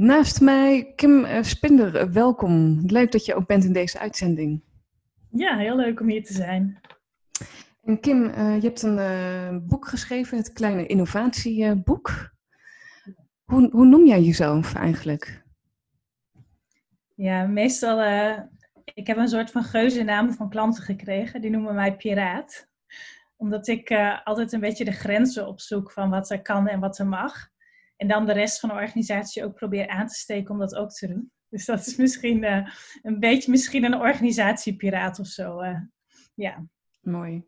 Naast mij Kim eh, Spinder, eh, welkom. Leuk dat je ook bent in deze uitzending. Ja, heel leuk om hier te zijn. En Kim, uh, je hebt een uh, boek geschreven, het Kleine Innovatieboek. Hoe, hoe noem jij jezelf eigenlijk? Ja, meestal, ik heb een soort van geuzennaam van klanten gekregen. Die noemen mij Piraat. Omdat ik altijd een beetje de grenzen opzoek van wat er kan en wat er mag. En dan de rest van de organisatie ook probeer aan te steken om dat ook te doen. Dus dat is misschien uh, een beetje misschien een organisatiepiraat of zo. Uh, ja. Mooi.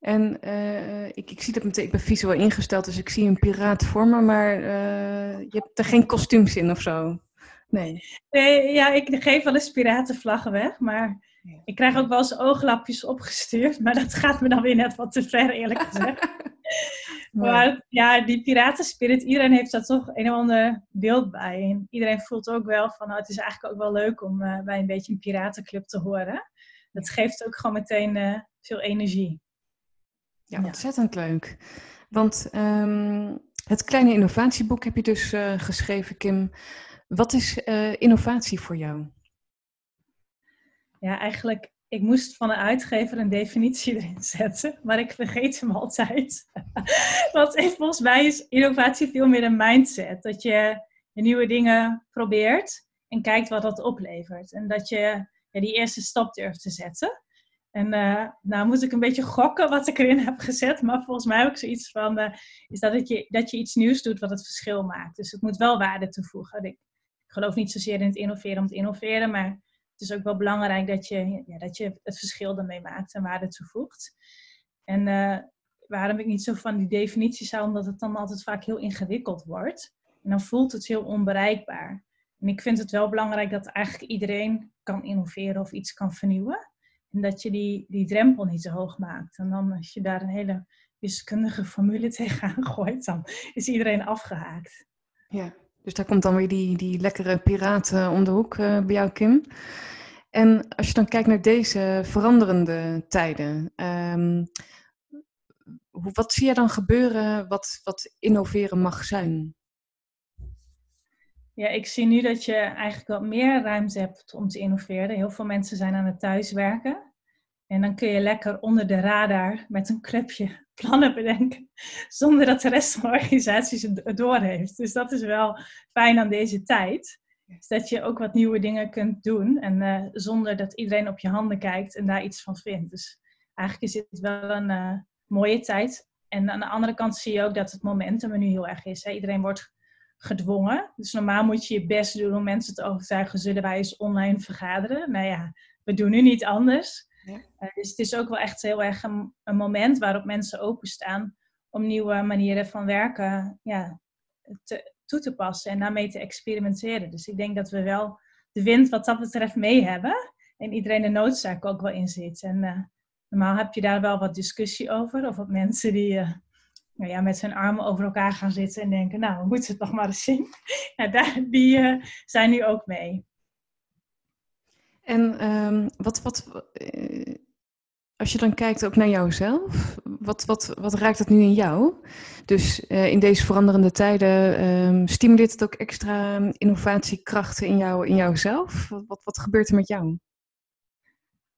En uh, ik, ik zie dat meteen, ik ben visueel ingesteld, dus ik zie een piraat voor me, maar je hebt er geen kostuums in of zo? Nee. nee. Ja, ik geef wel eens piratenvlaggen weg, maar ik krijg ook wel eens ooglapjes opgestuurd, maar dat gaat me dan weer net wat te ver, eerlijk gezegd. Maar ja, die piratenspirit, iedereen heeft daar toch een of ander beeld bij. En iedereen voelt ook wel van, nou, het is eigenlijk ook wel leuk om uh, bij een beetje een piratenclub te horen. Dat geeft ook gewoon meteen uh, veel energie. Ja, ontzettend leuk. Want um, het kleine innovatieboek heb je dus uh, geschreven, Kim. Wat is innovatie voor jou? Ja, eigenlijk ik moest van de uitgever een definitie erin zetten, maar ik vergeet hem altijd. Want volgens mij is innovatie veel meer een mindset. Dat je nieuwe dingen probeert en kijkt wat dat oplevert. En dat je die eerste stap durft te zetten. En uh, nou moet ik een beetje gokken wat ik erin heb gezet. Maar volgens mij heb ik zoiets van, uh, is dat, het je, dat je iets nieuws doet wat het verschil maakt. Dus het moet wel waarde toevoegen. Ik geloof niet zozeer in het innoveren om te innoveren, maar het is ook wel belangrijk dat je, ja, dat je het verschil ermee maakt en waarde toevoegt. En uh, waarom ik niet zo van die definities hou, omdat het dan altijd vaak heel ingewikkeld wordt. En dan voelt het heel onbereikbaar. En ik vind het wel belangrijk dat eigenlijk iedereen kan innoveren of iets kan vernieuwen. En dat je die, die drempel niet te hoog maakt. En dan als je daar een hele wiskundige formule tegenaan gooit, dan is iedereen afgehaakt. Ja, dus daar komt dan weer die, die lekkere piraten om de hoek uh, bij jou, Kim. En als je dan kijkt naar deze veranderende tijden, um, wat zie je dan gebeuren wat, wat innoveren mag zijn? Ja, ik zie nu dat je eigenlijk wat meer ruimte hebt om te innoveren. Heel veel mensen zijn aan het thuiswerken. En dan kun je lekker onder de radar met een clubje plannen bedenken, zonder dat de rest van de organisatie het doorheeft. Dus dat is wel fijn aan deze tijd. Is dat je ook wat nieuwe dingen kunt doen en uh, zonder dat iedereen op je handen kijkt en daar iets van vindt. Dus eigenlijk is dit wel een uh, mooie tijd. En aan de andere kant zie je ook dat het momentum er nu heel erg is. Hè? Iedereen wordt gedwongen. Dus normaal moet je je best doen om mensen te overtuigen, zullen wij eens online vergaderen? Nou ja, we doen nu niet anders. Uh, dus het is ook wel echt heel erg een, moment waarop mensen openstaan om nieuwe manieren van werken ja, te, toe te passen en daarmee te experimenteren. Dus ik denk dat we wel de wind wat dat betreft mee hebben en iedereen de noodzaak ook wel inziet. En uh, normaal heb je daar wel wat discussie over, of wat mensen die uh, nou ja, met zijn armen over elkaar gaan zitten en denken, nou, we moeten het nog maar eens zien. nou, die zijn nu ook mee. En um, wat, wat, uh, als je dan kijkt ook naar jouzelf, wat, wat, wat raakt het nu in jou? Dus uh, in deze veranderende tijden, um, stimuleert het ook extra innovatiekrachten in, jou, in jouzelf? Wat, wat gebeurt er met jou?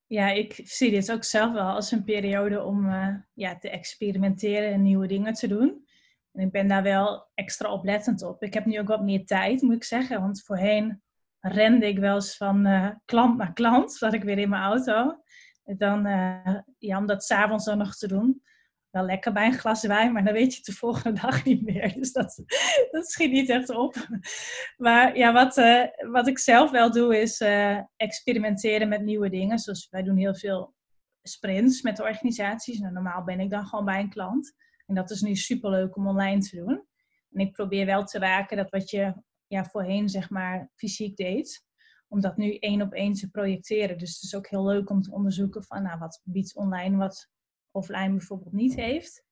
Ja, ik zie dit ook zelf wel als een periode om uh, ja, te experimenteren en nieuwe dingen te doen. En ik ben daar wel extra oplettend op. Ik heb nu ook wat meer tijd, moet ik zeggen. Want voorheen rende ik wel eens van uh, klant naar klant. Zat ik weer in mijn auto. Dan, uh, ja, om dat s'avonds dan nog te doen. Wel lekker bij een glas wijn, maar dan weet je het de volgende dag niet meer. Dus dat, dat schiet niet echt op. Maar ja, wat, uh, wat ik zelf wel doe, is experimenteren met nieuwe dingen. Zoals wij doen heel veel sprints met organisaties. Nou, normaal ben ik dan gewoon bij een klant. En dat is nu super leuk om online te doen. En ik probeer wel te waken dat wat je ja, voorheen zeg maar fysiek deed. Om dat nu één op één te projecteren. Dus het is ook heel leuk om te onderzoeken van nou, wat biedt online wat offline bijvoorbeeld niet heeft.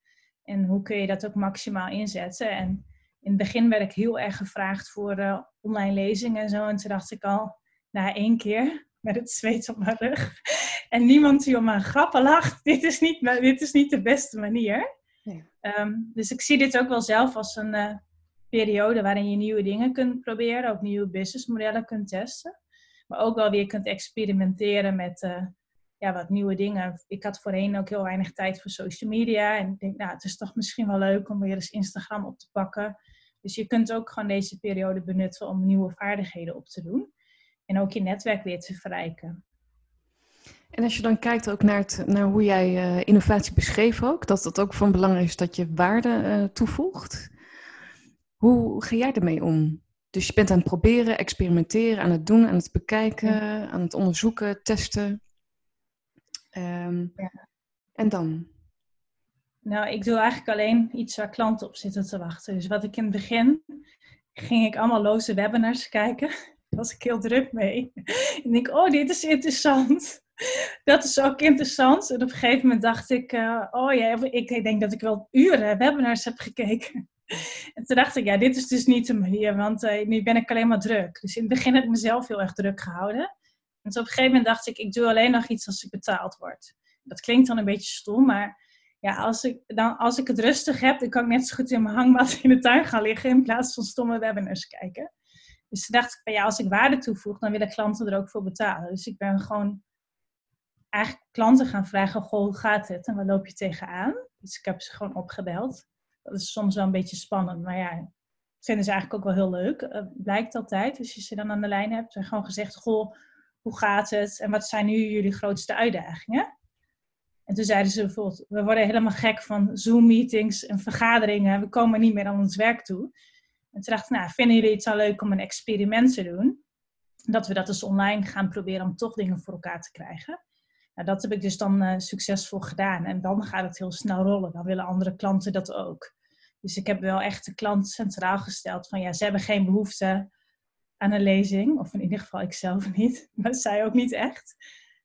En hoe kun je dat ook maximaal inzetten. En in het begin werd ik heel erg gevraagd voor uh, online lezingen en zo. En toen dacht ik al, na één keer, met het zweet op mijn rug. En niemand die om mijn grappen lacht. Dit is niet, dit is niet de beste manier. Um, dus ik zie dit ook wel zelf als een, uh, periode waarin je nieuwe dingen kunt proberen, ook nieuwe businessmodellen kunt testen. Maar ook wel weer kunt experimenteren met uh, ja, wat nieuwe dingen. Ik had voorheen ook heel weinig tijd voor social media. En ik denk, nou, het is toch misschien wel leuk om weer eens Instagram op te pakken. Dus je kunt ook gewoon deze periode benutten om nieuwe vaardigheden op te doen. En ook je netwerk weer te verrijken. En als je dan kijkt ook naar, naar hoe jij uh, innovatie beschreef ook, dat het ook van belang is dat je waarde uh, toevoegt. Hoe ga jij ermee om? Dus je bent aan het proberen, experimenteren, aan het doen, aan het bekijken, aan het onderzoeken, testen. Um, ja. En dan? Nou, ik doe eigenlijk alleen iets waar klanten op zitten te wachten. Dus wat ik in het begin ging ik allemaal loze webinars kijken. Daar was ik heel druk mee. En denk, oh, dit is interessant. Dat is ook interessant. En op een gegeven moment dacht ik, uh, oh ja, ik denk dat ik wel uren webinars heb gekeken. En toen dacht ik, ja, dit is dus niet de manier, want uh, nu ben ik alleen maar druk. Dus in het begin heb ik mezelf heel erg druk gehouden. En op een gegeven moment dacht ik, ik doe alleen nog iets als ik betaald word. Dat klinkt dan een beetje stom, maar ja, als ik, dan, als ik het rustig heb, dan kan ik net zo goed in mijn hangmat in de tuin gaan liggen in plaats van stomme webinars kijken. Dus toen dacht ik, ja, als ik waarde toevoeg, dan willen klanten er ook voor betalen. Dus ik ben gewoon eigenlijk klanten gaan vragen, goh, hoe gaat het en waar loop je tegenaan? Dus ik heb ze gewoon opgebeld. Dat is soms wel een beetje spannend, maar ja, vinden ze eigenlijk ook wel heel leuk. Uh, blijkt altijd, als je ze dan aan de lijn hebt. En gewoon gezegd, goh, hoe gaat het? En wat zijn nu jullie grootste uitdagingen? En toen zeiden ze bijvoorbeeld, we worden helemaal gek van Zoom-meetings en vergaderingen. We komen niet meer aan ons werk toe. En toen dacht ik, nou, vinden jullie het al leuk om een experiment te doen? Dat we dat dus online gaan proberen om toch dingen voor elkaar te krijgen. Nou, dat heb ik dus dan uh, succesvol gedaan. En dan gaat het heel snel rollen. Dan willen andere klanten dat ook. Dus ik heb wel echt de klant centraal gesteld. Van ja, ze hebben geen behoefte aan een lezing. Of in ieder geval ik zelf niet. Maar zij ook niet echt.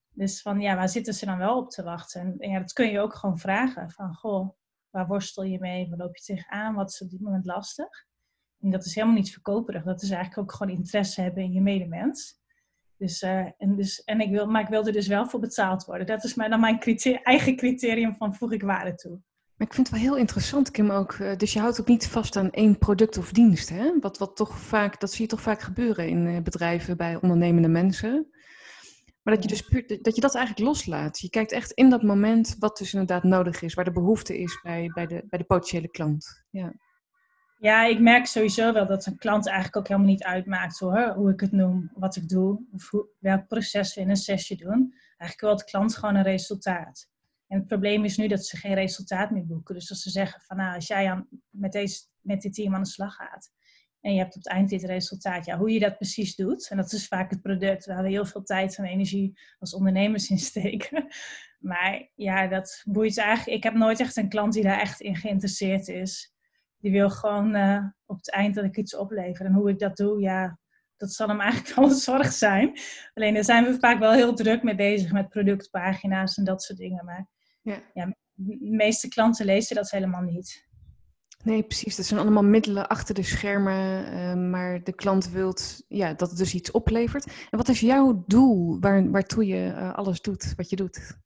Dus van ja, waar zitten ze dan wel op te wachten? En ja, dat kun je ook gewoon vragen. Van goh, waar worstel je mee? Waar loop je tegenaan? Wat is op dit moment lastig? En dat is helemaal niet verkoperig. Dat is eigenlijk ook gewoon interesse hebben in je medemens. Dus, uh, en, dus, en ik wil, maar ik wil er dus wel voor betaald worden. Dat is mijn, dan mijn eigen criterium van voeg ik waarde toe. Maar ik vind het wel heel interessant, Kim, ook. Eh, dus je houdt ook niet vast aan één product of dienst, hè? Wat, wat toch vaak, dat zie je toch vaak gebeuren in eh, bedrijven bij ondernemende mensen. Maar dat je dus puur, dat je dat eigenlijk loslaat. Je kijkt echt in dat moment wat dus inderdaad nodig is, waar de behoefte is bij, bij, de, bij de potentiële klant. Ja. Ja, ik merk sowieso wel dat een klant eigenlijk ook helemaal niet uitmaakt hoor, hoe ik het noem, wat ik doe, of hoe, welk proces we in een sessie doen. Eigenlijk wil de klant gewoon een resultaat. En het probleem is nu dat ze geen resultaat meer boeken. Dus als ze zeggen van nou, als jij aan, met, deze, met dit team aan de slag gaat en je hebt op het eind dit resultaat, ja, hoe je dat precies doet. En dat is vaak het product waar we heel veel tijd en energie als ondernemers in steken. Maar ja, dat boeit eigenlijk. Ik heb nooit echt een klant die daar echt in geïnteresseerd is die wil gewoon uh, op het eind dat ik iets oplever. En hoe ik dat doe, ja, dat zal hem eigenlijk wel een zorg zijn. Alleen daar zijn we vaak wel heel druk mee bezig met productpagina's en dat soort dingen. Maar ja. ja de meeste klanten lezen dat helemaal niet. Nee, precies. Dat zijn allemaal middelen achter de schermen. Uh, maar de klant wil ja, dat het dus iets oplevert. En wat is jouw doel waar, waartoe je uh, alles doet wat je doet?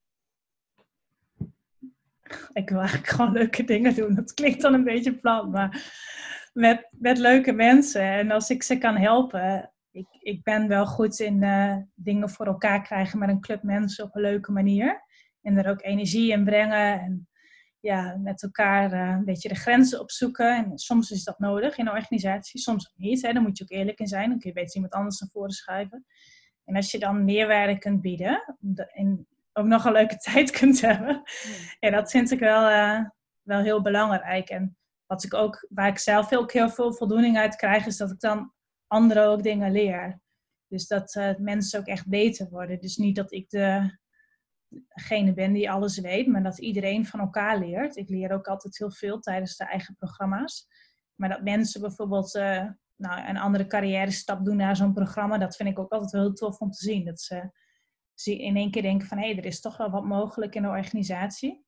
Ik wil eigenlijk gewoon leuke dingen doen. Dat klinkt dan een beetje plat, maar met, met leuke mensen. En als ik ze kan helpen, ik, ik ben wel goed in uh, dingen voor elkaar krijgen met een club mensen op een leuke manier. En er ook energie in brengen en ja, met elkaar uh, een beetje de grenzen opzoeken. En soms is dat nodig in een organisatie, soms niet. Hè. Daar moet je ook eerlijk in zijn. Dan kun je beter iemand anders naar voren schuiven. En als je dan meerwaarde kunt bieden, ook nog een leuke tijd kunt hebben. Ja, dat vind ik wel, uh, wel heel belangrijk. En wat ik ook, waar ik zelf ook heel veel voldoening uit krijg, is dat ik dan anderen ook dingen leer. Dus dat uh, mensen ook echt beter worden. Dus niet dat ik degene ben die alles weet, maar dat iedereen van elkaar leert. Ik leer ook altijd heel veel tijdens de eigen programma's. Maar dat mensen bijvoorbeeld uh, nou, een andere carrière stap doen naar zo'n programma, dat vind ik ook altijd heel tof om te zien. Dat ze zie in één keer denken van hé, hey, er is toch wel wat mogelijk in de organisatie.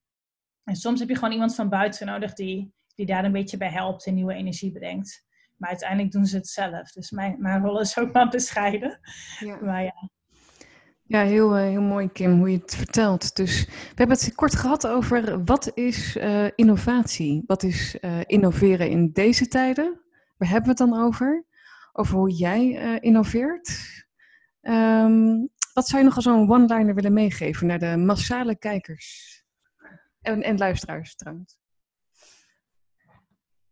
En soms heb je gewoon iemand van buiten nodig die, die daar een beetje bij helpt en nieuwe energie brengt. Maar uiteindelijk doen ze het zelf. Dus mijn, mijn rol is ook maar bescheiden. Ja. Maar ja. Ja, heel, eh, heel mooi Kim, hoe je het vertelt. Dus we hebben het kort gehad over wat is uh, innovatie? Wat is uh, innoveren in deze tijden? Waar hebben we het dan over? Over hoe jij uh, innoveert. Um, wat zou je nog als een one-liner willen meegeven naar de massale kijkers en, en luisteraars trouwens?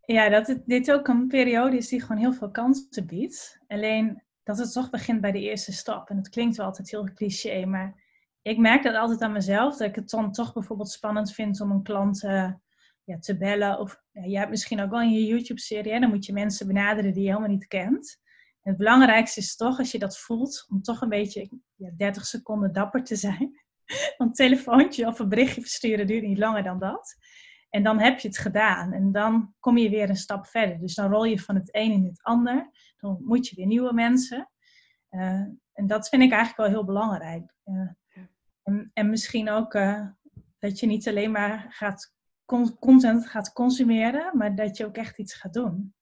Ja, dat het, dit ook een periode is die gewoon heel veel kansen biedt. Alleen dat het toch begint bij de eerste stap. En dat klinkt wel altijd heel cliché, maar ik merk dat altijd aan mezelf. Dat ik het dan toch bijvoorbeeld spannend vind om een klant uh, ja, te bellen. Of ja, jij hebt misschien ook wel in je YouTube-serie, dan moet je mensen benaderen die je helemaal niet kent. Het belangrijkste is toch, als je dat voelt, om toch een beetje ja, 30 seconden dapper te zijn. Want een telefoontje of een berichtje versturen duurt niet langer dan dat. En dan heb je het gedaan. En dan kom je weer een stap verder. Dus dan rol je van het een in het ander. Dan ontmoet je weer nieuwe mensen. Uh, en dat vind ik eigenlijk wel heel belangrijk. Uh, en, en, misschien ook uh, dat je niet alleen maar gaat content gaat consumeren, maar dat je ook echt iets gaat doen.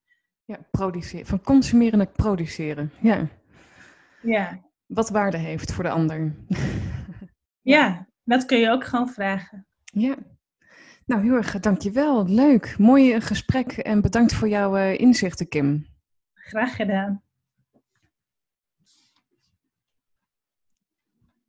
Ja, produceren. Van consumeren naar produceren. Ja. Ja. Wat waarde heeft voor de ander. ja, dat kun je ook gewoon vragen. Ja. Nou, heel erg dankjewel. Leuk. Mooi gesprek en bedankt voor jouw inzichten, Kim. Graag gedaan.